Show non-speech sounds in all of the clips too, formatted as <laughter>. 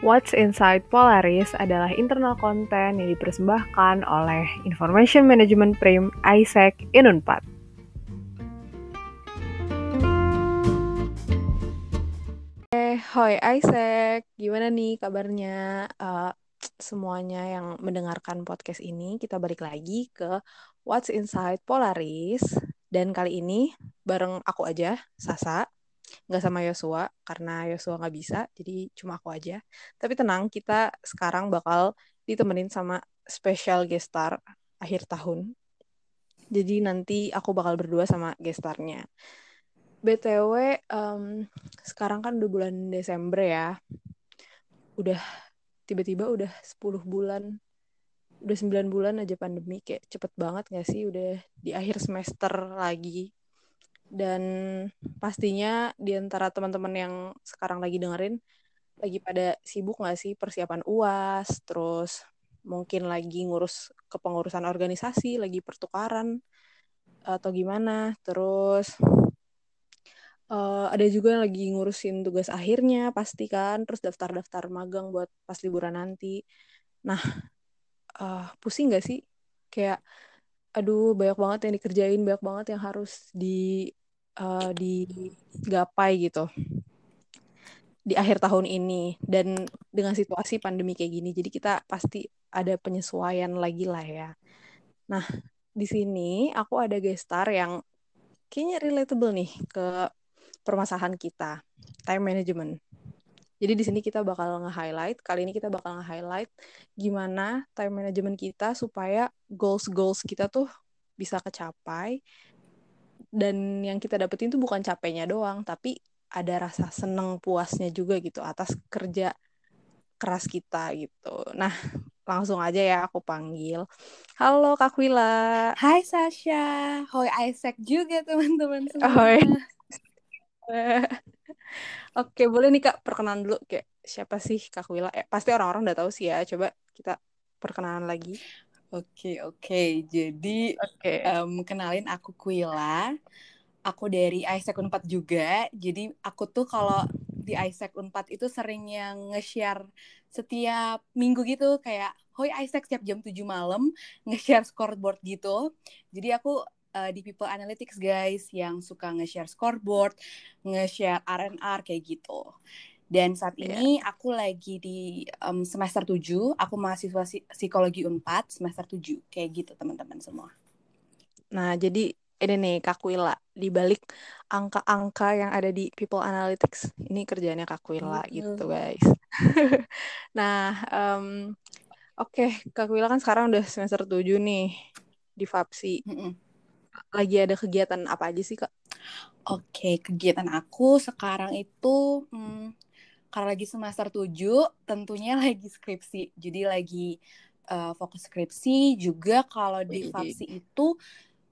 What's Inside Polaris adalah internal konten yang dipersembahkan oleh Information Management Prim ISEC Inunpad. Eh, hoi Isaac, gimana nih kabarnya uh, <tsk> semuanya yang mendengarkan podcast ini? Kita balik lagi ke What's Inside Polaris dan kali ini bareng aku aja, Sasa nggak sama Yosua karena Yosua nggak bisa jadi cuma aku aja. Tapi tenang kita sekarang bakal ditemenin sama special guest star akhir tahun. Jadi nanti aku bakal berdua sama gestarnya btw um, sekarang kan udah bulan Desember ya. Udah tiba-tiba udah 10 bulan. Udah 9 bulan aja pandemi kayak cepet banget gak sih? Udah di akhir semester lagi dan pastinya di antara teman-teman yang sekarang lagi dengerin lagi pada sibuk nggak sih persiapan uas terus mungkin lagi ngurus kepengurusan organisasi lagi pertukaran atau gimana? Terus uh, ada juga yang lagi ngurusin tugas akhirnya pasti kan terus daftar-daftar magang buat pas liburan nanti. Nah uh, pusing nggak sih? Kayak aduh banyak banget yang dikerjain banyak banget yang harus di uh, digapai gitu. Di akhir tahun ini. Dan dengan situasi pandemi kayak gini jadi kita pasti ada penyesuaian lagi lah ya. Nah di sini aku ada gestar yang kayaknya relatable nih ke permasalahan kita time management. Jadi di sini kita bakal nge-highlight kali ini kita bakal nge-highlight gimana time management kita supaya goals goals kita tuh bisa kecapai dan yang kita dapetin tuh bukan capeknya doang tapi ada rasa seneng puasnya juga gitu atas kerja keras kita gitu. Nah langsung aja ya aku panggil. Halo Kak Wila. Hai Sasha. Hoi Isaac juga teman-teman semua. Hoi. <laughs> Oke, boleh nih Kak perkenalan dulu. Kayak siapa sih Kak Wila? Eh, pasti orang-orang udah tahu sih ya. Coba kita perkenalan lagi. Oke, oke. Jadi, okay. um, kenalin aku Kuila. Aku dari Isaac Unpad juga. Jadi, aku tuh kalau di Isaac Unpad itu sering yang nge-share setiap minggu gitu. Kayak, hoi Isaac setiap jam 7 malam nge-share scoreboard gitu. Jadi, aku uh, di People Analytics guys yang suka nge-share scoreboard, nge-share R&R kayak gitu. Dan saat iya. ini yeah. aku lagi di um, semester 7, aku mahasiswa psikologi Unpad semester 7. Kayak gitu teman-teman semua. Nah, jadi ini nih Kak Wila, di balik angka-angka yang ada di People Analytics, ini kerjanya Kak Wila mm -hmm. gitu guys. <laughs> nah, um, oke okay, Kak Wila kan sekarang udah semester 7 nih di FAPSI. Mm -hmm. Lagi ada kegiatan apa aja sih Kak? Oke, okay, kegiatan aku sekarang itu hmm, karena lagi semester 7 tentunya <laughs> lagi skripsi jadi lagi uh, fokus skripsi juga kalau di FAPSI itu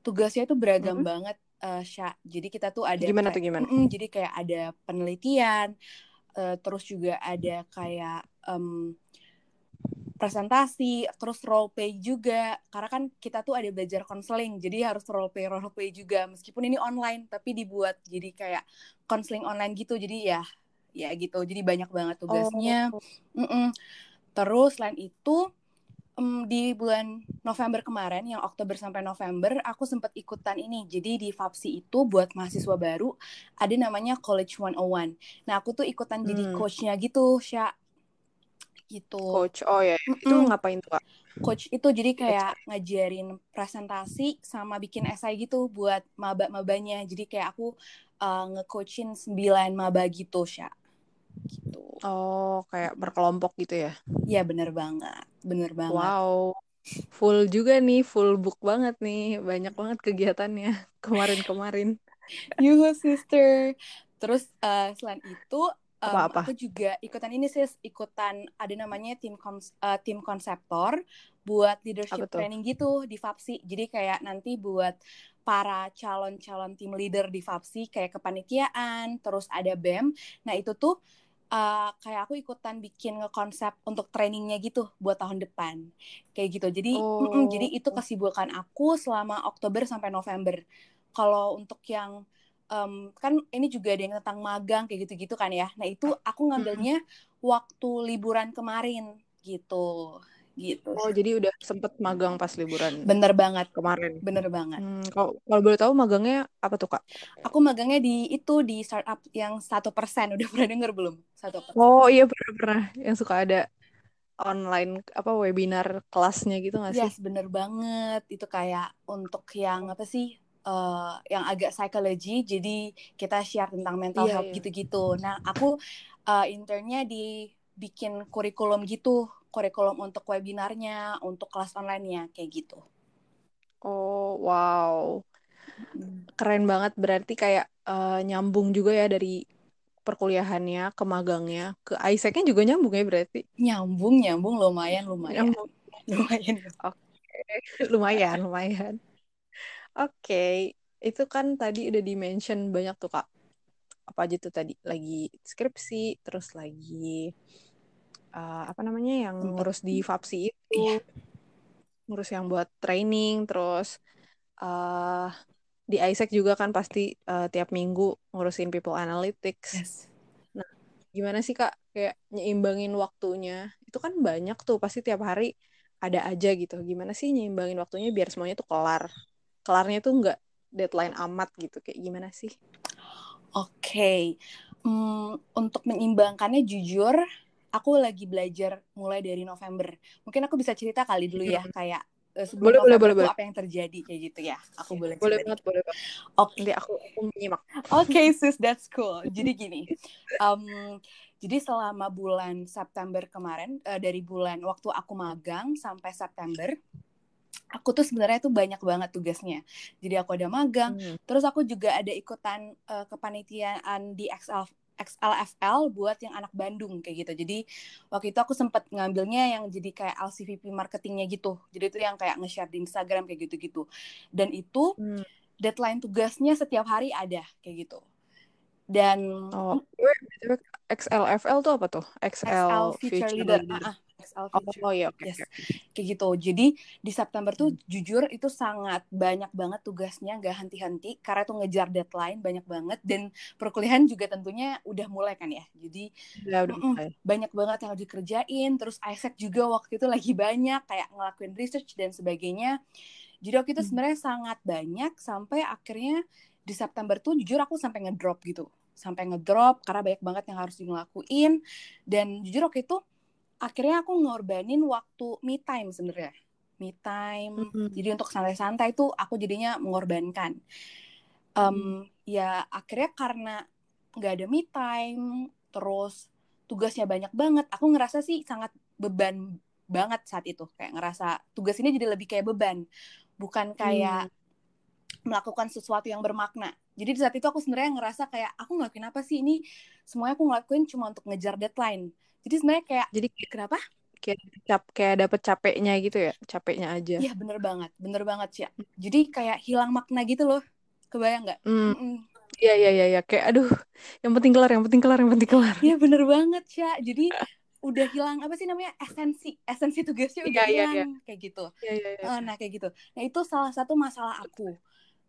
tugasnya itu beragam mm -hmm. banget uh, Sya. jadi kita tuh ada gimana tuh gimana mm, jadi kayak ada penelitian uh, terus juga ada kayak um, presentasi, terus role play juga. Karena kan kita tuh ada belajar konseling, jadi harus role play role play juga. Meskipun ini online, tapi dibuat jadi kayak konseling online gitu. Jadi ya ya gitu jadi banyak banget tugasnya oh. mm -mm. terus selain itu um, di bulan November kemarin yang Oktober sampai November aku sempat ikutan ini jadi di FAPSI itu buat mahasiswa baru ada namanya College 101 nah aku tuh ikutan hmm. jadi coachnya gitu Sya gitu coach oh ya mm -mm. itu ngapain tuh coach itu jadi kayak ngajarin presentasi sama bikin esai gitu buat maba-mabanya jadi kayak aku uh, nge-coachin 9 maba gitu, Sya. Gitu. Oh, kayak berkelompok gitu ya? Iya, bener banget. Bener banget. Wow. Full juga nih, full book banget nih. Banyak banget kegiatannya <laughs> kemarin-kemarin. <laughs> Yuhu, sister. Terus uh, selain itu, um, apa -apa? aku juga ikutan ini sih, ikutan ada namanya tim kons uh, tim konseptor buat leadership training gitu di FAPSI. Jadi kayak nanti buat para calon-calon tim leader di FAPSI kayak kepanitiaan, terus ada BEM. Nah, itu tuh uh, kayak aku ikutan bikin ngekonsep untuk trainingnya gitu buat tahun depan. Kayak gitu. Jadi oh. mm -mm, jadi itu kesibukan aku selama Oktober sampai November. Kalau untuk yang um, kan ini juga ada yang tentang magang kayak gitu-gitu kan ya. Nah itu aku ngambilnya waktu liburan kemarin gitu gitu. Oh jadi udah sempet magang pas liburan. Bener banget kemarin. Bener banget. Hmm, kalau kalau boleh tahu magangnya apa tuh kak? Aku magangnya di itu di startup yang satu persen. <laughs> Udah pernah denger belum? Satu Oh iya pernah pernah. Yang suka ada online apa webinar kelasnya gitu nggak sih? Yes bener banget. Itu kayak untuk yang apa sih? Uh, yang agak psikologi jadi kita share tentang mental iya, health iya. gitu-gitu. Iya. Nah, aku uh, internnya di bikin kurikulum gitu kurikulum untuk webinarnya, untuk kelas online-nya kayak gitu. Oh, wow. Keren banget berarti kayak uh, nyambung juga ya dari perkuliahannya ke magangnya ke Isaac-nya juga nyambung ya berarti. Nyambung, nyambung lumayan, lumayan. Nyambung. <laughs> Lumayan. Oke, okay. <laughs> lumayan, lumayan. Oke, okay. itu kan tadi udah di-mention banyak tuh Kak. Apa aja tuh tadi? Lagi skripsi, terus lagi uh, apa namanya yang ngurus di Fapsi itu iya. ngurus yang buat training terus uh, di Isaac juga kan pasti uh, tiap minggu ngurusin people analytics yes. nah gimana sih kak kayak nyimbangin waktunya itu kan banyak tuh pasti tiap hari ada aja gitu gimana sih nyimbangin waktunya biar semuanya tuh kelar kelarnya tuh nggak deadline amat gitu kayak gimana sih oke okay. hmm, untuk menyeimbangkannya jujur aku lagi belajar mulai dari November. Mungkin aku bisa cerita kali dulu ya, kayak uh, sebelum boleh, November boleh, boleh, apa yang terjadi kayak gitu ya. Aku boleh Boleh banget, boleh banget. Oke, okay. aku, aku menyimak. Oke, okay, sis, that's cool. <laughs> Jadi gini, um, jadi selama bulan September kemarin, uh, dari bulan waktu aku magang sampai September, aku tuh sebenarnya tuh banyak banget tugasnya. Jadi aku ada magang, hmm. terus aku juga ada ikutan uh, kepanitiaan di XL XLFL buat yang anak Bandung kayak gitu. Jadi waktu itu aku sempat ngambilnya yang jadi kayak LCVP marketingnya gitu. Jadi itu yang kayak nge-share di Instagram kayak gitu-gitu. Dan itu hmm. deadline tugasnya setiap hari ada kayak gitu. Dan oh, XLFL tuh apa tuh? XL, XL Future, Leader. leader. Uh Future. Oh, oh iya, okay, yes. okay. Kayak gitu. Jadi di September tuh hmm. jujur itu sangat banyak banget tugasnya, gak henti-henti karena itu ngejar deadline banyak banget dan perkuliahan juga tentunya udah mulai kan ya. Jadi ya, udah mulai. banyak banget yang harus dikerjain. Terus Isaac juga waktu itu lagi banyak kayak ngelakuin research dan sebagainya. Jadi waktu itu hmm. sebenarnya sangat banyak sampai akhirnya di September tuh jujur aku sampai ngedrop gitu sampai ngedrop karena banyak banget yang harus dilakuin dan jujur waktu itu akhirnya aku ngorbanin waktu me time sebenarnya. Me time mm-hmm. jadi untuk santai-santai itu aku jadinya mengorbankan. Um, mm. ya akhirnya karena nggak ada me time terus tugasnya banyak banget aku ngerasa sih sangat beban banget saat itu. Kayak ngerasa tugas ini jadi lebih kayak beban. Bukan kayak mm. melakukan sesuatu yang bermakna. Jadi di saat itu aku sebenarnya ngerasa kayak aku ngelakuin apa sih ini? Semuanya aku ngelakuin cuma untuk ngejar deadline jadi sebenarnya kayak jadi kenapa kayak cap kayak dapet capeknya gitu ya capeknya aja iya bener banget bener banget sih ya. jadi kayak hilang makna gitu loh kebayang nggak mm. Iya iya iya ya. kayak aduh yang penting kelar yang penting kelar yang penting kelar iya bener banget sih jadi udah hilang apa sih namanya esensi esensi tugasnya udah yeah, hilang yeah, yeah. kayak gitu yeah, yeah, yeah. nah kayak gitu nah itu salah satu masalah aku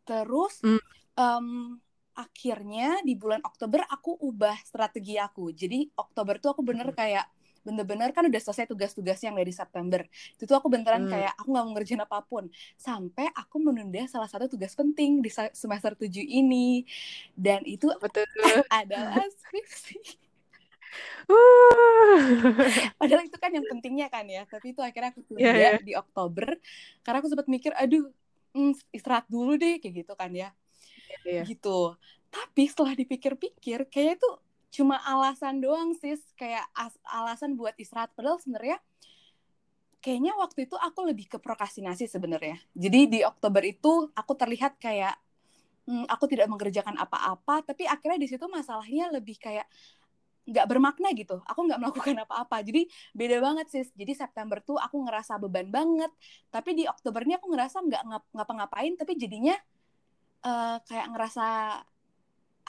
terus mm. um, akhirnya di bulan Oktober aku ubah strategi aku. Jadi Oktober tuh aku bener hmm. kayak bener-bener kan udah selesai tugas-tugas yang dari September. Itu tuh aku beneran hmm. kayak aku nggak mau ngerjain apa pun. Sampai aku menunda salah satu tugas penting di semester 7 ini. Dan itu Betul. <laughs> adalah skripsi. Padahal itu kan yang pentingnya kan ya. Tapi itu akhirnya aku tunda yeah, yeah. di Oktober. Karena aku sempat mikir, aduh, mm, istirahat dulu deh kayak gitu kan ya yeah. gitu. Tapi setelah dipikir-pikir kayak itu cuma alasan doang sis kayak alasan buat istirahat. Padahal sebenarnya kayaknya waktu itu aku lebih ke prokrastinasi sebenarnya. Jadi di Oktober itu aku terlihat kayak hmm, aku tidak mengerjakan apa-apa tapi akhirnya di situ masalahnya lebih kayak nggak bermakna gitu. Aku nggak melakukan <laughs> apa-apa. Jadi beda banget sis jadi September tuh aku ngerasa beban banget tapi di Oktober ini aku ngerasa nggak ngapa-ngapain tapi jadinya uh, kayak ngerasa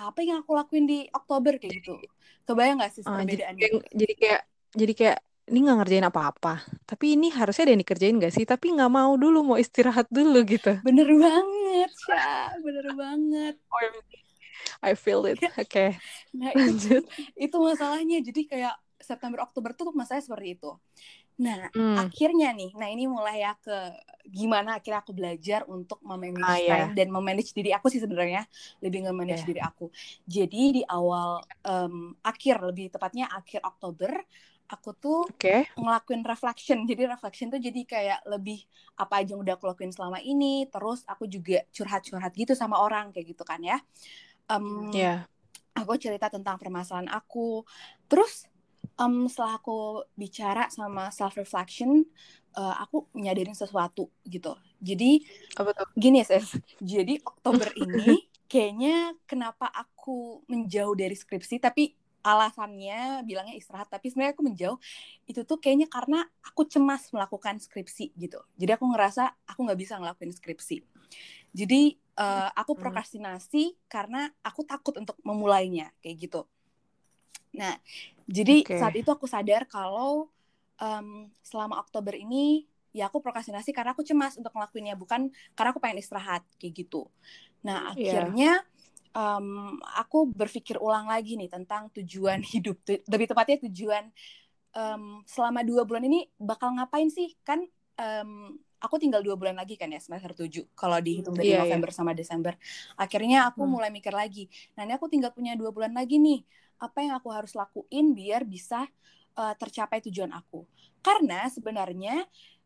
apa yang aku lakuin di Oktober kayak gitu. Kebayang gak sih uh, perbedaannya? Jadi, jadi kayak jadi kayak ini nggak ngerjain apa-apa, tapi ini harusnya ada yang dikerjain gak sih? Tapi nggak mau dulu, mau istirahat dulu gitu. Bener banget, ya, bener banget. <laughs> I feel it. Oke. <laughs> Okay. Nah itu, itu masalahnya. Jadi kayak September Oktober tuh masalahnya seperti itu. Nah, hmm. akhirnya nih, nah ini mulai ya ke gimana akhirnya aku belajar untuk memanage ah, time yeah. dan memanage diri aku sih sebenarnya lebih nge-manage yeah. diri aku. Jadi di awal um, akhir lebih tepatnya akhir Oktober aku tuh okay. ngelakuin reflection. Jadi reflection tuh jadi kayak lebih apa aja yang udah aku lakuin selama ini, terus aku juga curhat-curhat gitu sama orang kayak gitu kan ya. Um, yeah. Aku cerita tentang permasalahan aku. Terus um, setelah aku bicara sama self reflection uh, aku nyadarin sesuatu gitu jadi Apa tuh? gini ya <laughs> jadi Oktober <laughs> ini kayaknya kenapa aku menjauh dari skripsi tapi alasannya bilangnya istirahat tapi sebenarnya aku menjauh itu tuh kayaknya karena aku cemas melakukan skripsi gitu jadi aku ngerasa aku nggak bisa ngelakuin skripsi jadi uh, aku hmm. prokrastinasi karena aku takut untuk memulainya kayak gitu Nah, jadi okay. saat itu aku sadar kalau um, selama Oktober ini ya aku prokrastinasi karena aku cemas untuk ngelakuinnya bukan karena aku pengen istirahat kayak gitu. Nah, iya. akhirnya yeah. um, aku berpikir ulang lagi nih tentang tujuan <laughs> hidup. Lebih tepatnya tujuan um, selama dua bulan ini bakal ngapain sih? Kan um, aku tinggal dua bulan lagi kan ya semester tujuh kalau dihitung dari yeah, iya. November yeah. sama Desember akhirnya aku hmm. mulai mikir lagi nah ini aku tinggal punya dua bulan lagi nih apa yang aku harus lakuin biar bisa uh, tercapai tujuan aku. Karena sebenarnya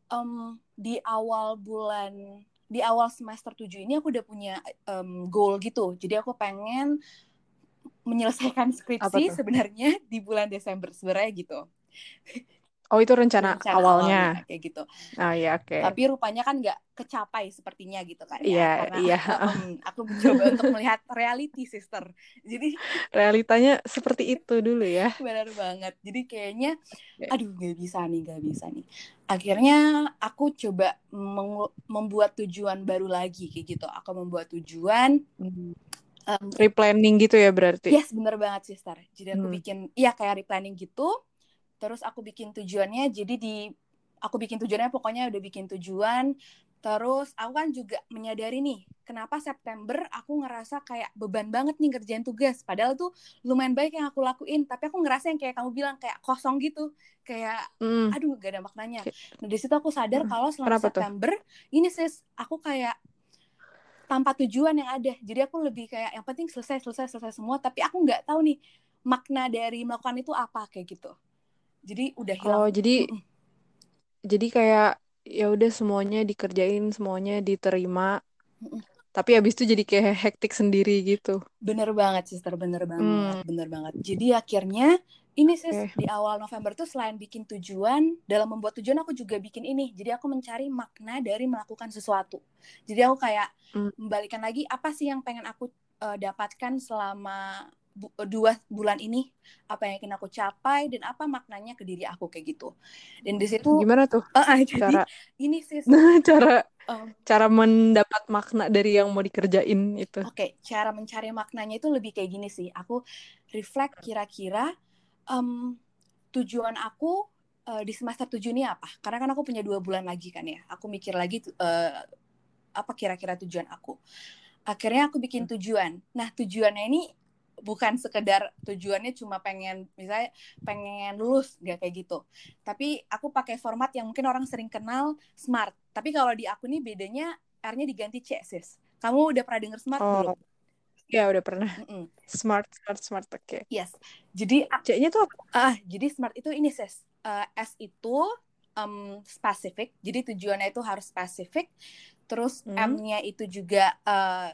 um, di awal bulan di awal semester 7 ini aku udah punya um, goal gitu. Jadi aku pengen menyelesaikan skripsi sebenarnya di bulan Desember sebenarnya gitu. Oh itu rencana, rencana awalnya. awalnya kayak gitu. Oh iya oke. Okay. Tapi rupanya kan nggak kecapai sepertinya gitu kan ya. Iya iya. Um, aku mencoba <laughs> untuk melihat reality sister. Jadi realitanya seperti itu dulu ya. <laughs> Benar banget. Jadi kayaknya aduh nggak bisa nih nggak bisa nih. Akhirnya aku coba membuat tujuan baru lagi kayak gitu. Aku membuat tujuan. Hmm. Um, replanning gitu ya berarti? Yes bener banget sister. Jadi aku hmm. bikin iya kayak replanning gitu terus aku bikin tujuannya jadi di aku bikin tujuannya pokoknya udah bikin tujuan. Terus aku kan juga menyadari nih kenapa September aku ngerasa kayak beban banget nih ngerjain tugas. Padahal tuh lumayan baik yang aku lakuin tapi aku ngerasa yang kayak kamu bilang kayak kosong gitu. Kayak mm. aduh gak ada maknanya. Nah di situ aku sadar mm. kalau selama kenapa September tuh? ini sis aku kayak tanpa tujuan yang ada. Jadi aku lebih kayak yang penting selesai selesai selesai semua. Tapi aku nggak tahu nih makna dari melakukan itu apa kayak gitu jadi udah hilang. Oh jadi mm jadi kayak ya udah semuanya dikerjain semuanya diterima. Mm tapi abis itu jadi kayak hektik sendiri gitu. Bener banget sister. Bener banget. Mm. bener banget. Jadi akhirnya ini sih okay. di awal November tuh selain bikin tujuan dalam membuat tujuan aku juga bikin ini. Jadi aku mencari makna dari melakukan sesuatu. Jadi aku kayak mm. membalikan lagi apa sih yang pengen aku uh, dapatkan selama bu dua bulan ini apa yang ingin aku capai dan apa maknanya ke diri aku kayak gitu. Dan di situ gimana tuh uh, <laughs> uh, jadi cara? ini sih <laughs> cara um, cara mendapat makna dari yang mau dikerjain itu. Oke okay, cara mencari maknanya itu lebih kayak gini sih. Aku reflect kira-kira um, tujuan aku uh, di semester tujuh ini apa. Karena kan aku punya dua bulan lagi kan ya. Aku mikir lagi uh, apa kira-kira tujuan aku. Akhirnya aku bikin tujuan. Nah tujuannya ini bukan sekedar tujuannya cuma pengen misalnya pengen lulus gak kayak gitu tapi aku pakai format yang mungkin orang sering kenal smart tapi kalau di aku nih bedanya R-nya diganti C sis kamu udah pernah denger smart oh. belum Ya udah pernah. Mm -mm. Smart, smart, smart. Oke. Okay. Yes. Jadi C-nya tuh apa? Ah, uh, jadi smart itu ini sis. Uh, S itu um, spesifik. Jadi tujuannya itu harus spesifik. Terus mm. M-nya itu juga uh,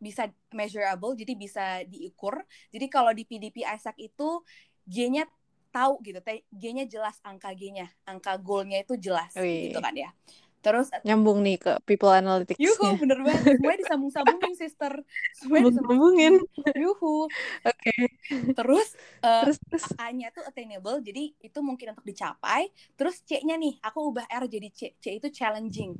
bisa measurable jadi bisa diukur jadi kalau di PDP Isaac itu G-nya tahu gitu G-nya jelas angka G-nya angka goal-nya itu jelas Wih. gitu kan ya Terus nyambung nih ke people analytics. Yuhu, bener banget. Semuanya disambung-sambungin, sister. Semuanya disambung-sambungin. Yuhu. Oke. Okay. Terus, uh, terus, terus. A-nya tuh attainable, jadi itu mungkin untuk dicapai. Terus C-nya nih, aku ubah R jadi C. C itu challenging.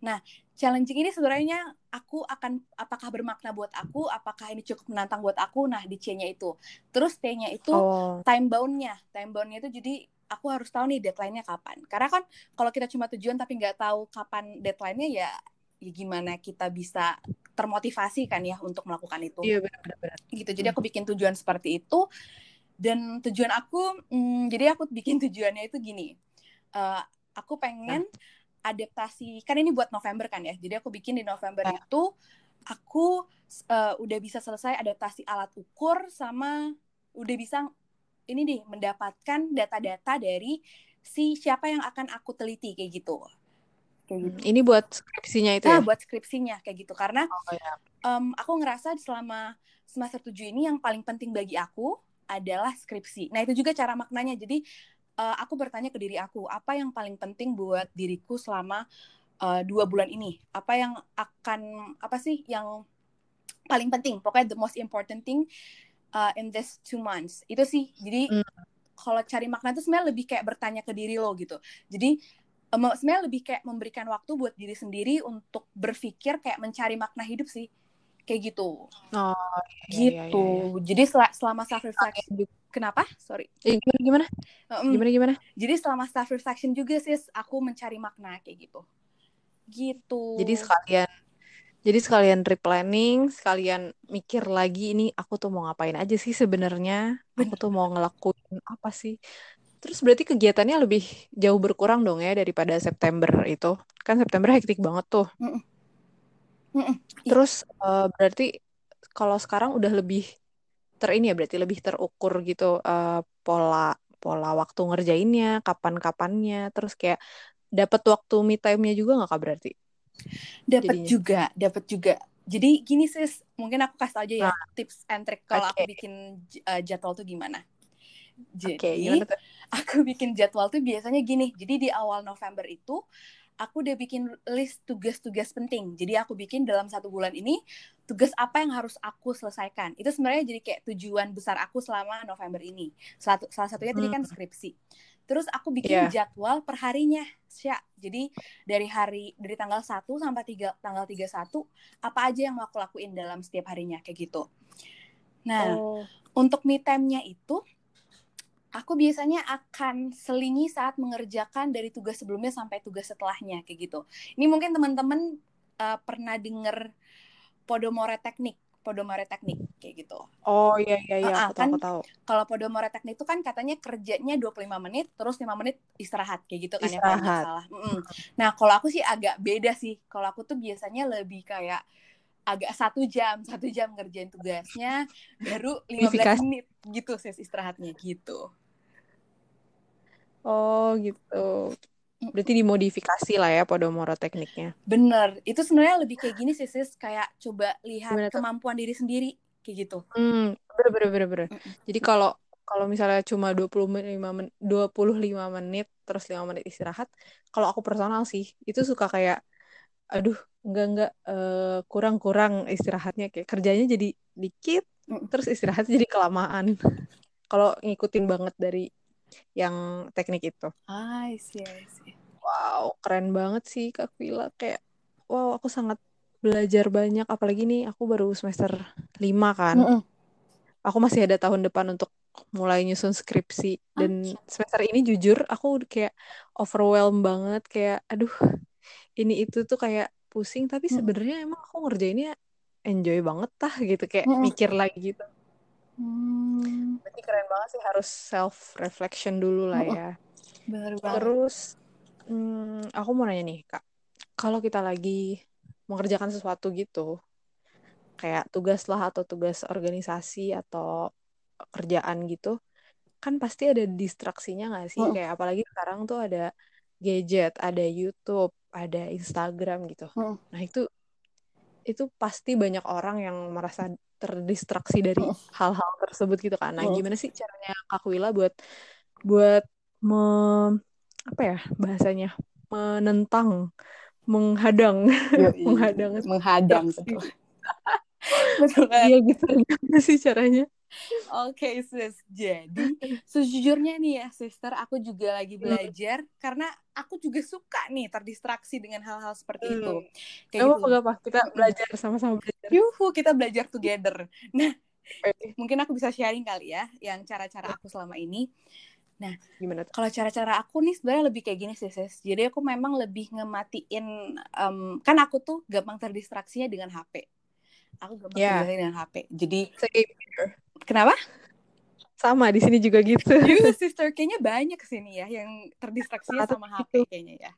Nah, challenging ini sebenarnya aku akan apakah bermakna buat aku, apakah ini cukup menantang buat aku. Nah, di C-nya itu. Terus T-nya itu oh. time bound-nya. Time bound-nya itu jadi aku harus tahu nih deadline-nya kapan. Karena kan kalau kita cuma tujuan tapi nggak tahu kapan deadline-nya ya, ya gimana kita bisa termotivasi kan ya untuk melakukan itu. Iya benar-benar. Gitu. Jadi aku bikin tujuan seperti itu dan tujuan aku, hmm, jadi aku bikin tujuannya itu gini. Uh, aku pengen nah. Adaptasi kan ini buat November kan ya. Jadi aku bikin di November nah. itu aku uh, udah bisa selesai adaptasi alat ukur sama udah bisa ini nih mendapatkan data-data dari si siapa yang akan aku teliti kayak gitu. Kayak gitu. Ini buat skripsinya itu nah, ya? buat skripsinya kayak gitu. Karena oh, ya. um, aku ngerasa selama semester 7 ini yang paling penting bagi aku adalah skripsi. Nah, itu juga cara maknanya. Jadi uh, aku bertanya ke diri aku, apa yang paling penting buat diriku selama uh, dua bulan ini? Apa yang akan apa sih yang paling penting? Pokoknya the most important thing uh, in this two months. Itu sih. Jadi mm. kalau cari makna itu sebenarnya lebih kayak bertanya ke diri lo gitu. Jadi um, sebenarnya lebih kayak memberikan waktu buat diri sendiri untuk berpikir kayak mencari makna hidup sih kayak gitu. Oh, iya, gitu. Iya, iya. iya. Jadi sel selama self reflection kenapa? Sorry. Eh, gimana gimana? Um, gimana gimana? Jadi selama self reflection juga sih aku mencari makna kayak gitu. Gitu. Jadi sekalian jadi sekalian replanning, sekalian mikir lagi ini aku tuh mau ngapain aja sih sebenarnya. Aku tuh mau ngelakuin apa sih? Terus berarti kegiatannya lebih jauh berkurang dong ya daripada September itu. Kan September hektik banget tuh. Mm -mm. Terus uh, berarti kalau sekarang udah lebih ter ini ya berarti lebih terukur gitu uh, pola pola waktu ngerjainnya, kapan-kapannya, terus kayak dapat waktu me time-nya juga nggak kak berarti? Dapat juga, dapat juga. Jadi gini sis, mungkin aku kasih aja ya nah. tips and trick kalau okay. aku bikin uh, jadwal tuh gimana. Jadi okay, <laughs> aku bikin jadwal tuh biasanya gini. Jadi di awal November itu aku udah bikin list tugas-tugas penting. Jadi aku bikin dalam satu bulan ini tugas apa yang harus aku selesaikan. Itu sebenarnya jadi kayak tujuan besar aku selama November ini. Salah, salah satunya tadi kan hmm. skripsi. Terus aku bikin yeah. jadwal per harinya, Sya. Jadi dari hari dari tanggal 1 sampai 3 tanggal 31 apa aja yang mau aku lakuin dalam setiap harinya kayak gitu. Nah, oh. untuk me time-nya itu aku biasanya akan selingi saat mengerjakan dari tugas sebelumnya sampai tugas setelahnya kayak gitu. Ini mungkin teman-teman uh, pernah denger Podomore teknik, Podomore teknik kayak gitu. Oh iya iya iya, uh, aku kan, tahu, tahu. Kalau Podomore teknik itu kan katanya kerjanya 25 menit terus 5 menit istirahat kayak gitu kan istirahat. ya kalau salah. Mm -mm. Nah, kalau aku sih agak beda sih. Kalau aku tuh biasanya lebih kayak agak satu jam satu jam ngerjain tugasnya baru 15 menit gitu ses istirahatnya gitu Oh gitu. Berarti dimodifikasi lah ya Podomoro tekniknya. Bener. Itu sebenarnya lebih kayak gini sih sis. Kayak coba lihat Gimana kemampuan diri sendiri. Kayak gitu. Hmm, bener bener bener. bener. Jadi kalau kalau misalnya cuma 25 men 25 menit terus 5 menit istirahat, kalau aku personal sih itu suka kayak aduh enggak enggak uh, kurang-kurang istirahatnya kayak kerjanya jadi dikit terus istirahatnya jadi kelamaan. <laughs> kalau ngikutin banget dari yang teknik itu. I see, I see. Wow, keren banget sih Kak Vila. Kayak, wow, aku sangat belajar banyak. Apalagi nih, aku baru semester 5 kan. Mm -mm. Aku masih ada tahun depan untuk mulai nyusun skripsi. Dan ah. semester ini jujur, aku kayak overwhelmed banget. Kayak, aduh, ini itu tuh kayak pusing. Tapi sebenarnya emang aku ngerjainnya enjoy banget tah gitu. Kayak mm -mm. mikir lagi gitu. Hmm. Berarti keren banget sih harus self reflection dulu lah ya. Bener banget. Terus hmm, aku mau nanya nih kak, kalau kita lagi mengerjakan sesuatu gitu, kayak tugas lah atau tugas organisasi atau kerjaan gitu, kan pasti ada distraksinya nggak sih? Kayak apalagi sekarang tuh ada gadget, ada YouTube, ada Instagram gitu. Nah itu itu pasti banyak orang yang merasa terdistraksi dari hal-hal tersebut gitu kan. Nah, gimana sih caranya Kak Wila buat buat me, apa ya bahasanya? menentang, menghadang, <laughs> menghadang, menghadang betul. betul. Iya gitu gimana sih caranya? Oke okay, sis, jadi sejujurnya nih ya sister, aku juga lagi hmm. belajar hmm. karena aku juga suka nih terdistraksi dengan hal-hal seperti hmm. itu. Kayak Gak gitu. apa kita belajar sama-sama belajar. Yuhu, kita belajar together. Nah, okay. mungkin aku bisa sharing kali ya, yang cara-cara aku selama ini. Nah, gimana? Kalau cara-cara aku nih sebenarnya lebih kayak gini sih, sis. Jadi aku memang lebih ngematiin, um, kan aku tuh gampang terdistraksinya dengan HP Aku gampang yeah. terdistraksi dengan HP. Jadi Same. Kenapa? Sama di sini juga gitu. <laughs> You <laughs> sister kayaknya banyak sini ya yang terdistraksi sama HP gitu. kayaknya ya.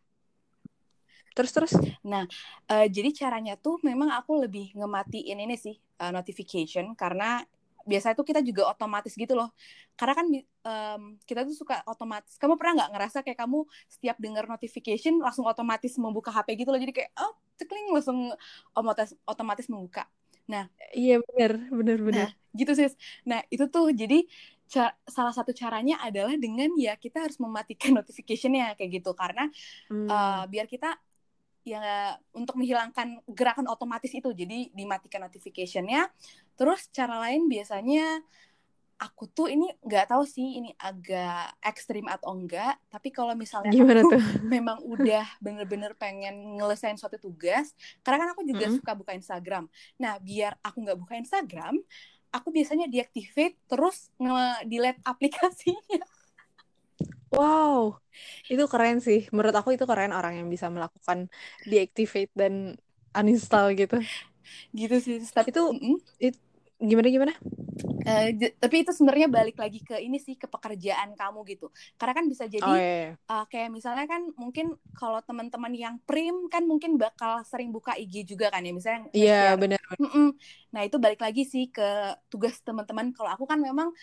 Terus terus. Nah, uh, jadi caranya tuh memang aku lebih ngematiin ini sih uh, notification karena biasanya tuh kita juga otomatis gitu loh. Karena kan um, kita tuh suka otomatis. Kamu pernah nggak ngerasa kayak kamu setiap dengar notification langsung otomatis membuka HP gitu loh. Jadi kayak oh cekling langsung otomatis otomatis membuka. Nah, iya benar, benar benar. Nah, gitu sih. Nah, itu tuh jadi salah satu caranya adalah dengan ya kita harus mematikan <laughs> notificationnya kayak gitu karena hmm. uh, biar kita ya untuk menghilangkan gerakan otomatis itu jadi dimatikan notificationnya terus cara lain biasanya aku tuh ini nggak tahu sih ini agak ekstrim atau enggak tapi kalau misalnya Gimana aku tuh? <laughs> memang udah bener-bener pengen ngelesain suatu tugas karena kan aku juga mm -hmm. suka buka Instagram nah biar aku nggak buka Instagram aku biasanya deactivate terus nge-delete <laughs> aplikasinya Wow, itu keren sih. Menurut aku itu keren orang yang bisa melakukan deactivate dan uninstall gitu. Gitu sih. Tapi itu, mm -hmm. it, gimana gimana? Uh, tapi itu sebenarnya balik lagi ke ini sih ke pekerjaan kamu gitu. Karena kan bisa jadi oh, iya. uh, kayak misalnya kan mungkin kalau teman-teman yang prim kan mungkin bakal sering buka IG juga kan ya misalnya. Iya yeah, benar. Nah itu balik lagi sih ke tugas teman-teman. Kalau aku kan memang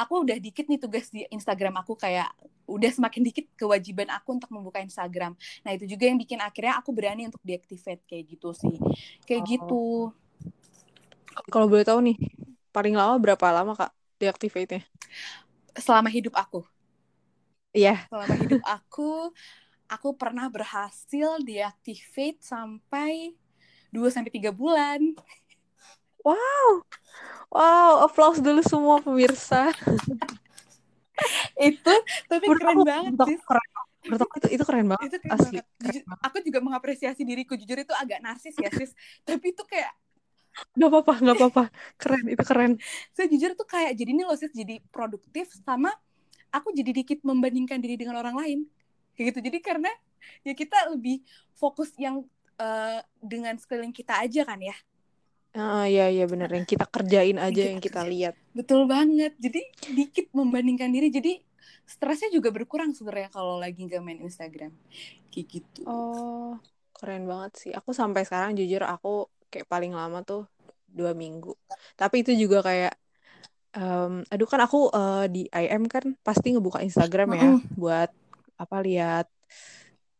aku udah dikit nih tugas di Instagram aku kayak udah semakin dikit kewajiban aku untuk membuka Instagram. Nah itu juga yang bikin akhirnya aku berani untuk deactivate kayak gitu sih. Kayak oh. gitu. Kalau boleh tahu nih, paling lama berapa lama kak deactivate-nya? Selama hidup aku. Iya. Yeah. Selama hidup aku, aku pernah berhasil deactivate sampai 2 sampai tiga bulan. Wow. Wow, applause dulu semua pemirsa. itu tapi menurut keren banget sih. Keren. Menurut aku itu itu keren banget. Itu keren asli. Banget. Jujur, aku juga mengapresiasi diriku jujur itu agak narsis ya sis. tapi itu kayak Gak apa-apa, gak apa-apa. Keren, itu keren. Saya jujur tuh kayak jadi ini loh sis, jadi produktif sama aku jadi dikit membandingkan diri dengan orang lain. Kayak gitu. Jadi karena ya kita lebih fokus yang uh, dengan sekeliling kita aja kan ya. Ah iya iya benar yang kita kerjain aja yang kita, yang kita lihat. Betul banget. Jadi dikit membandingkan diri jadi stresnya juga berkurang sebenarnya kalau lagi nggak main Instagram. Kayak gitu. Oh, keren banget sih. Aku sampai sekarang jujur aku kayak paling lama tuh dua minggu. Tapi itu juga kayak um, aduh kan aku uh, di IM kan pasti ngebuka Instagram ya mm -hmm. buat apa lihat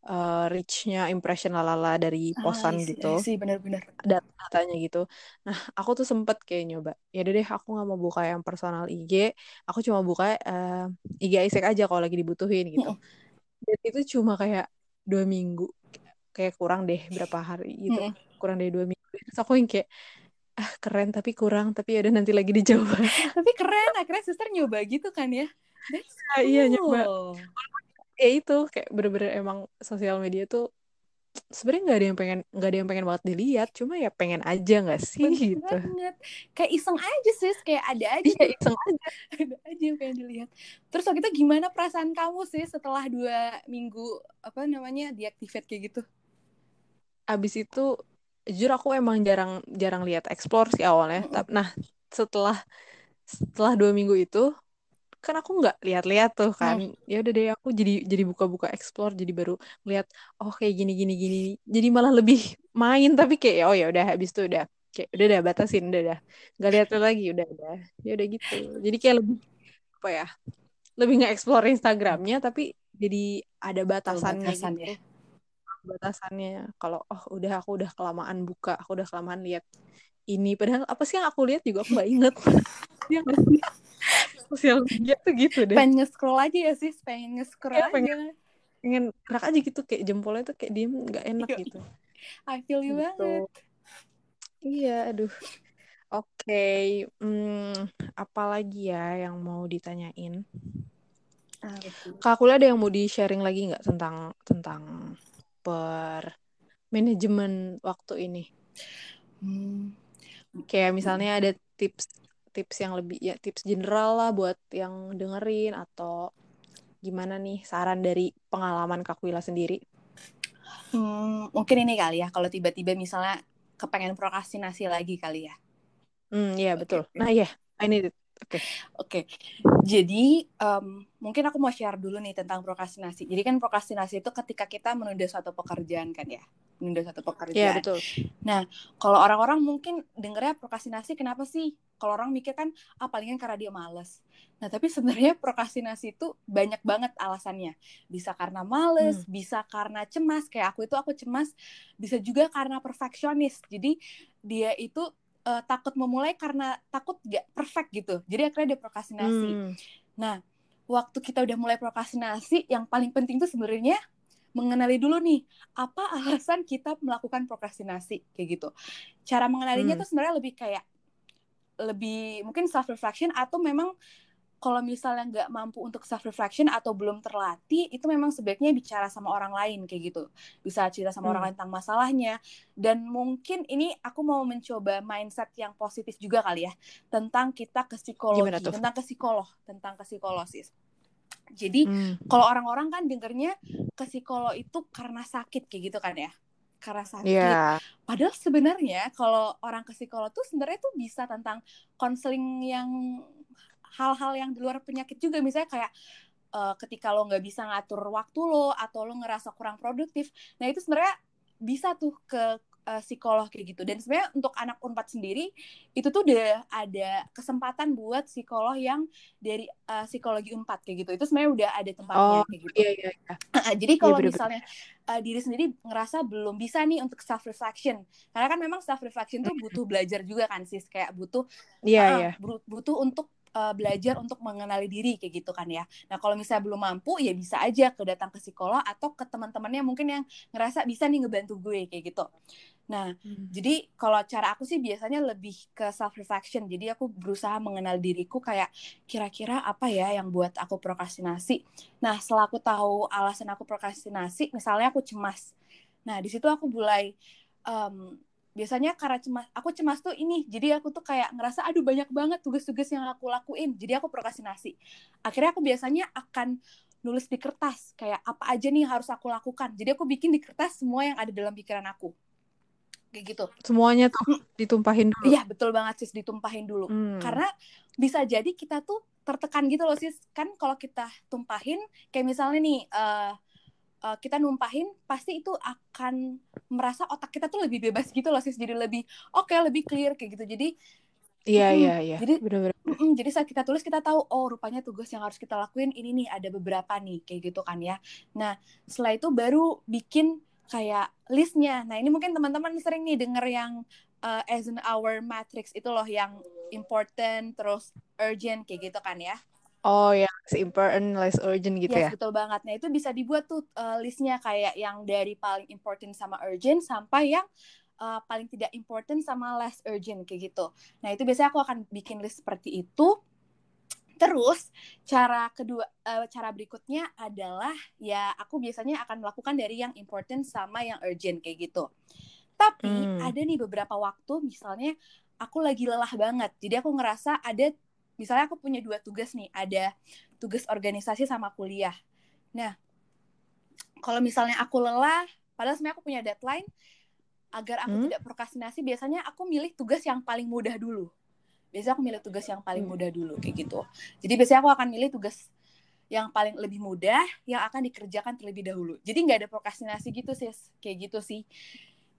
uh, reach-nya impression lalala dari ah, posan ah, gitu. sih benar-benar. Datanya gitu. Nah aku tuh sempet kayak nyoba ya deh aku nggak mau buka yang personal IG aku cuma buka uh, eh, IG Isaac aja kalau lagi dibutuhin gitu. Mm dan itu cuma kayak dua minggu kayak kurang deh berapa hari gitu. Mm kurang dari dua minggu. Terus aku yang kayak ah keren tapi kurang tapi ada nanti lagi dicoba <laughs> tapi keren akhirnya suster nyoba gitu kan ya? That's cool. iya nyoba. Ya itu kayak bener-bener emang sosial media tuh sebenarnya nggak ada yang pengen nggak ada yang pengen banget dilihat cuma ya pengen aja nggak sih Bener gitu. banget. Kayak iseng aja sih kayak ada aja ya, iseng aja. <laughs> ada aja yang pengen dilihat. Terus waktu itu gimana perasaan kamu sih setelah dua minggu apa namanya deactivate kayak gitu abis itu jujur aku emang jarang jarang lihat explore sih awalnya. Mm -hmm. nah setelah setelah dua minggu itu kan aku nggak lihat-lihat tuh kan. Hmm. ya udah deh aku jadi jadi buka-buka explore jadi baru lihat oh kayak gini gini gini. Jadi malah lebih <laughs> main tapi kayak oh ya udah habis tuh udah kayak udah udah batasin udah udah. Nggak lihat lagi udah udah. Ya udah gitu. Jadi kayak lebih apa ya lebih nggak explore Instagramnya tapi jadi ada batasannya Batasan, gitu. ya. Batasannya. Kalau oh udah aku udah kelamaan buka aku udah kelamaan lihat ini. Padahal apa sih yang aku lihat juga aku nggak inget <laughs> ya sosial media tuh gitu deh. Pengen nge-scroll aja ya sih pengen nge-scroll ya, pengen, aja. pengen gerak aja gitu kayak jempolnya tuh kayak diem nggak enak iya. gitu. I feel you gitu. banget. Iya aduh. Oke okay. hmm, apalagi ya yang mau ditanyain? Kak kuliah ada yang mau di sharing lagi nggak tentang tentang per manajemen waktu ini? Hmm. Kayak misalnya ada tips tips yang lebih ya tips general lah buat yang dengerin atau gimana nih saran dari pengalaman Kak Wila sendiri? Hmm, mungkin ini kali ya kalau tiba-tiba misalnya kepengen prokrastinasi lagi kali ya. Hmm, iya betul. Okay. Nah, iya, yeah, I need it. Oke. Okay. Oke. Okay. Jadi um, mungkin aku mau share dulu nih tentang prokrastinasi. Jadi kan prokrastinasi itu ketika kita menunda suatu pekerjaan kan ya, menunda suatu pekerjaan. Iya yeah, betul. Nah, kalau orang-orang mungkin dengernya prokrastinasi kenapa sih? Kalau orang mikir kan, ah palingan karena dia males. Nah, tapi sebenarnya prokrastinasi itu banyak banget alasannya. Bisa karena males, hmm. bisa karena cemas. Kayak aku itu aku cemas. Bisa juga karena perfeksionis. Jadi dia itu uh, takut memulai karena takut gak perfect gitu. Jadi akhirnya dia prokrastinasi. Hmm. Nah, waktu kita udah mulai prokrastinasi, yang paling penting tuh sebenarnya mengenali dulu nih apa alasan kita melakukan prokrastinasi kayak gitu. Cara mengenalinya hmm. tuh sebenarnya lebih kayak lebih mungkin self reflection atau memang kalau misalnya nggak mampu untuk self reflection atau belum terlatih itu memang sebaiknya bicara sama orang lain kayak gitu bisa cerita sama hmm. orang lain tentang masalahnya dan mungkin ini aku mau mencoba mindset yang positif juga kali ya tentang kita ke psikologi tentang ke psikolog tentang ke psikolosis jadi hmm. kalau orang-orang kan dengernya ke psikolog itu karena sakit kayak gitu kan ya karena sakit. Yeah. Padahal sebenarnya kalau orang ke psikolog tuh sebenarnya tuh bisa tentang konseling yang hal-hal yang di luar penyakit juga. Misalnya kayak uh, ketika lo nggak bisa ngatur waktu lo atau lo ngerasa kurang produktif nah itu sebenarnya bisa tuh ke uh, psikolog kayak gitu. Dan sebenarnya untuk anak unpad sendiri itu tuh udah ada kesempatan buat psikolog yang dari uh, psikologi unpad kayak gitu. Itu sebenarnya udah ada tempatnya oh, kayak gitu. iya, iya, iya. <clears throat> jadi kalau iya, misalnya uh, diri sendiri ngerasa belum bisa nih untuk self reflection. Karena kan memang self reflection tuh butuh belajar juga kan sis. Kayak butuh yeah, uh, yeah. butuh untuk uh, belajar untuk mengenali diri kayak gitu kan ya. Nah kalau misalnya belum mampu ya bisa aja ke datang ke psikolog atau ke teman-temannya mungkin yang ngerasa bisa nih ngebantu gue kayak gitu. Nah hmm. jadi kalau cara aku sih biasanya lebih ke self reflection. Jadi aku berusaha mengenal diriku kayak kira-kira apa ya yang buat aku prokrastinasi. Nah setelah aku tahu alasan aku prokrastinasi, misalnya aku cemas. Nah di situ aku mulai um, biasanya karena cemas aku cemas tuh ini jadi aku tuh kayak ngerasa aduh banyak banget tugas-tugas yang aku lakuin. Jadi aku prokrastinasi. Akhirnya aku biasanya akan nulis di kertas kayak apa aja nih harus aku lakukan? Jadi aku bikin di kertas semua yang ada dalam pikiran aku. Kayak gitu. Semuanya tuh hmm. ditumpahin dulu? Iya betul banget sis ditumpahin dulu. Hmm. karena bisa jadi kita tuh tertekan gitu loh sis. Kan kalau kita tumpahin kayak misalnya nih uh, uh, kita numpahin pasti itu akan merasa otak kita tuh lebih bebas gitu loh sis. Jadi lebih oke okay, lebih clear kayak gitu. Jadi iya iya iya. Jadi mm, jadi saat kita tulis kita tahu oh rupanya tugas yang harus kita lakuin ini nih ada beberapa nih kayak gitu kan ya. Nah setelah itu baru bikin kayak listnya. Nah ini mungkin teman-teman sering nih denger yang uh, as an hour matrix itu loh yang important terus urgent kayak gitu kan ya Oh ya, important, less urgent gitu yes, ya? betul banget. Nah itu bisa dibuat tuh uh, listnya kayak yang dari paling important sama urgent sampai yang uh, paling tidak important sama less urgent kayak gitu. Nah itu biasanya aku akan bikin list seperti itu. Terus cara kedua, uh, cara berikutnya adalah ya aku biasanya akan melakukan dari yang important sama yang urgent kayak gitu. Tapi hmm. ada nih beberapa waktu misalnya aku lagi lelah banget, jadi aku ngerasa ada misalnya aku punya dua tugas nih, ada tugas organisasi sama kuliah. Nah, kalau misalnya aku lelah, padahal sebenarnya aku punya deadline, agar aku hmm? tidak prokrastinasi, biasanya aku milih tugas yang paling mudah dulu. Biasanya aku milih tugas yang paling hmm. mudah dulu, kayak gitu. Jadi biasanya aku akan milih tugas yang paling lebih mudah, yang akan dikerjakan terlebih dahulu. Jadi nggak ada prokrastinasi gitu sih, kayak gitu sih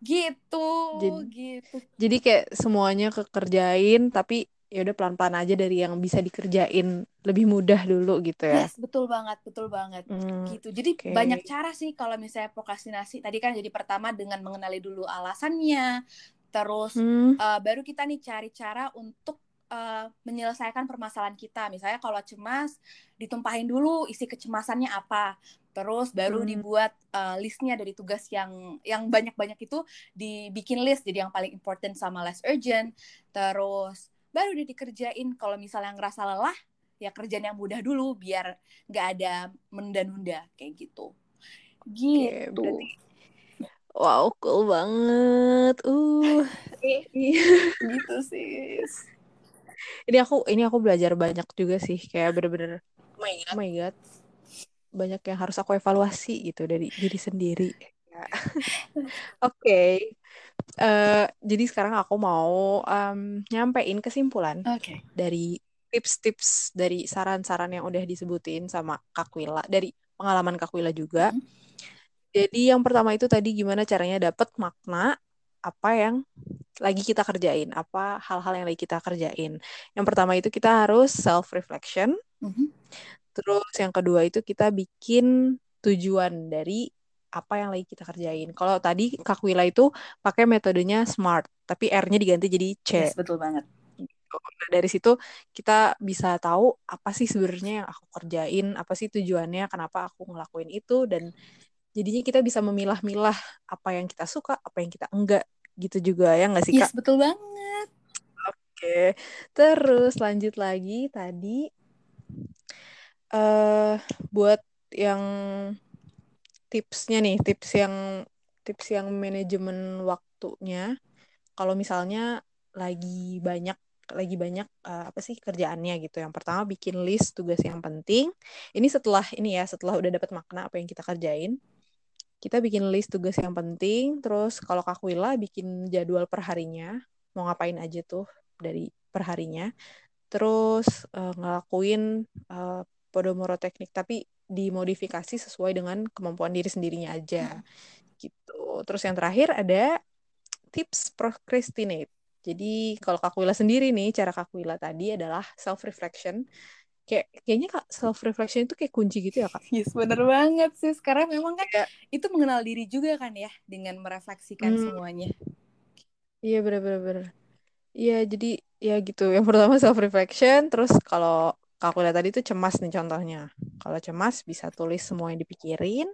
gitu jadi, gitu jadi kayak semuanya kekerjain tapi ya udah pelan-pelan aja dari yang bisa dikerjain lebih mudah dulu gitu ya. Yes, betul banget, betul banget. Hmm, gitu. Jadi okay. banyak cara sih kalau misalnya prokrastinasi. Tadi kan jadi pertama dengan mengenali dulu alasannya, terus hmm. uh, baru kita nih cari cara untuk uh, menyelesaikan permasalahan kita. Misalnya kalau cemas, ditumpahin dulu isi kecemasannya apa. Terus baru hmm. dibuat uh, listnya dari tugas yang yang banyak-banyak itu dibikin list jadi yang paling important sama less urgent. Terus baru udah dikerjain. Kalau misalnya ngerasa lelah ya kerjaan yang mudah dulu biar nggak ada menunda-nunda. Kayak gitu. Gitu. okay, wow cool banget. Uh. <laughs> <laughs> Gitu sih. Ini aku ini aku belajar banyak juga sih. Kayak bener-bener oh my god, oh my god. banyak yang harus aku evaluasi gitu dari diri sendiri. <laughs> Oke. okay. Uh, jadi sekarang aku mau um, nyampein kesimpulan okay. dari tips-tips dari saran-saran yang udah disebutin sama Kak Wila dari pengalaman Kak Wila juga. Mm -hmm. Jadi yang pertama itu tadi gimana caranya dapat makna apa yang lagi kita kerjain, apa hal-hal yang lagi kita kerjain. Yang pertama itu kita harus self reflection. Mm -hmm. Terus yang kedua itu kita bikin tujuan dari apa yang lagi kita kerjain. Kalau tadi Kak Wila itu pakai metodenya SMART, tapi R-nya diganti jadi C. Yes, betul banget. Nah, dari situ kita bisa tahu apa sih sebenarnya yang aku kerjain, apa sih tujuannya, kenapa aku ngelakuin itu dan jadinya kita bisa memilah-milah apa yang kita suka, apa yang kita enggak gitu juga ya nggak sih Kak? Yes, betul banget. Oke. Terus lanjut lagi tadi uh, buat yang tipsnya nih, tips yang tips yang manajemen waktunya. Kalau misalnya lagi banyak lagi banyak uh, apa sih kerjaannya gitu. Yang pertama bikin list tugas yang penting. Ini setelah ini ya, setelah udah dapat makna apa yang kita kerjain. Kita bikin list tugas yang penting, terus kalau Kak Wila bikin jadwal perharinya, mau ngapain aja tuh dari perharinya. Terus uh, ngelakuin uh, Podomoro teknik tapi dimodifikasi sesuai dengan kemampuan diri sendirinya aja. Gitu. Terus yang terakhir ada tips procrastinate jadi kalau Kak Wila sendiri nih, cara Kak Wila tadi adalah self reflection. Kayak kayaknya Kak self reflection itu kayak kunci gitu ya Kak. Yes, bener banget sih. Sekarang memang kan ya. itu mengenal diri juga kan ya dengan merefleksikan hmm. semuanya. Iya bener-bener. Iya jadi ya gitu. Yang pertama self reflection, terus kalau Kak Wila tadi itu cemas nih contohnya. Kalau cemas bisa tulis semua yang dipikirin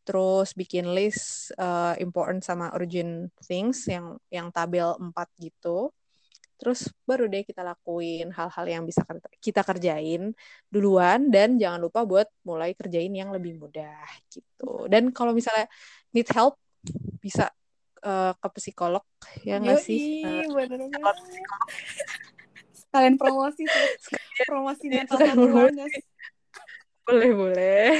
terus bikin list uh, important sama urgent things yang yang tabel 4 gitu. Terus baru deh kita lakuin hal-hal yang bisa kita kerjain duluan dan jangan lupa buat mulai kerjain yang lebih mudah gitu. Dan kalau misalnya need help bisa uh, ke psikolog ya nggak sih? Uh, Kalian promosi sih. <laughs> promosi mental Boleh. boleh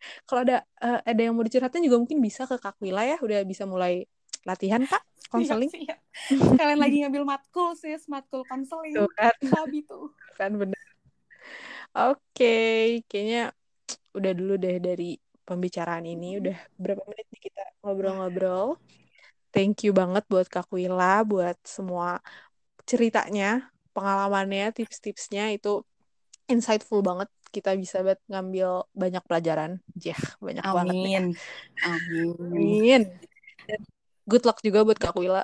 <laughs> kalau ada uh, ada yang mau dicurhatin juga mungkin bisa ke Kak Wila ya. Udah bisa mulai latihan Kak <laughs> konseling. siap, kalian lagi ngambil matkul sih matkul konseling. Tuh kan. Sabi tuh. Kan bener. Oke okay. kayaknya udah dulu deh dari pembicaraan ini. Udah berapa menit nih kita ngobrol-ngobrol? Thank you banget buat Kak Wila buat semua ceritanya pengalamannya tips-tipsnya itu insightful banget kita bisa buat ngambil banyak pelajaran. Jah, banyak Amin. banget nih. Amin. Amin. Good luck juga buat Kak Wila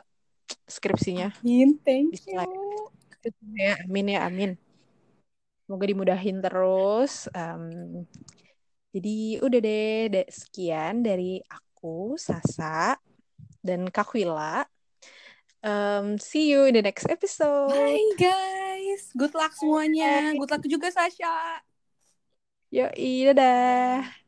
skripsinya. Amin, thank you. Ya, amin ya, amin. Semoga dimudahin terus. Um, jadi udah deh, deh, sekian dari aku, Sasa, dan Kak Wila. Um, see you in the next episode. Bye guys. Good luck semuanya. Good luck juga Sasha. Yoi, dadah.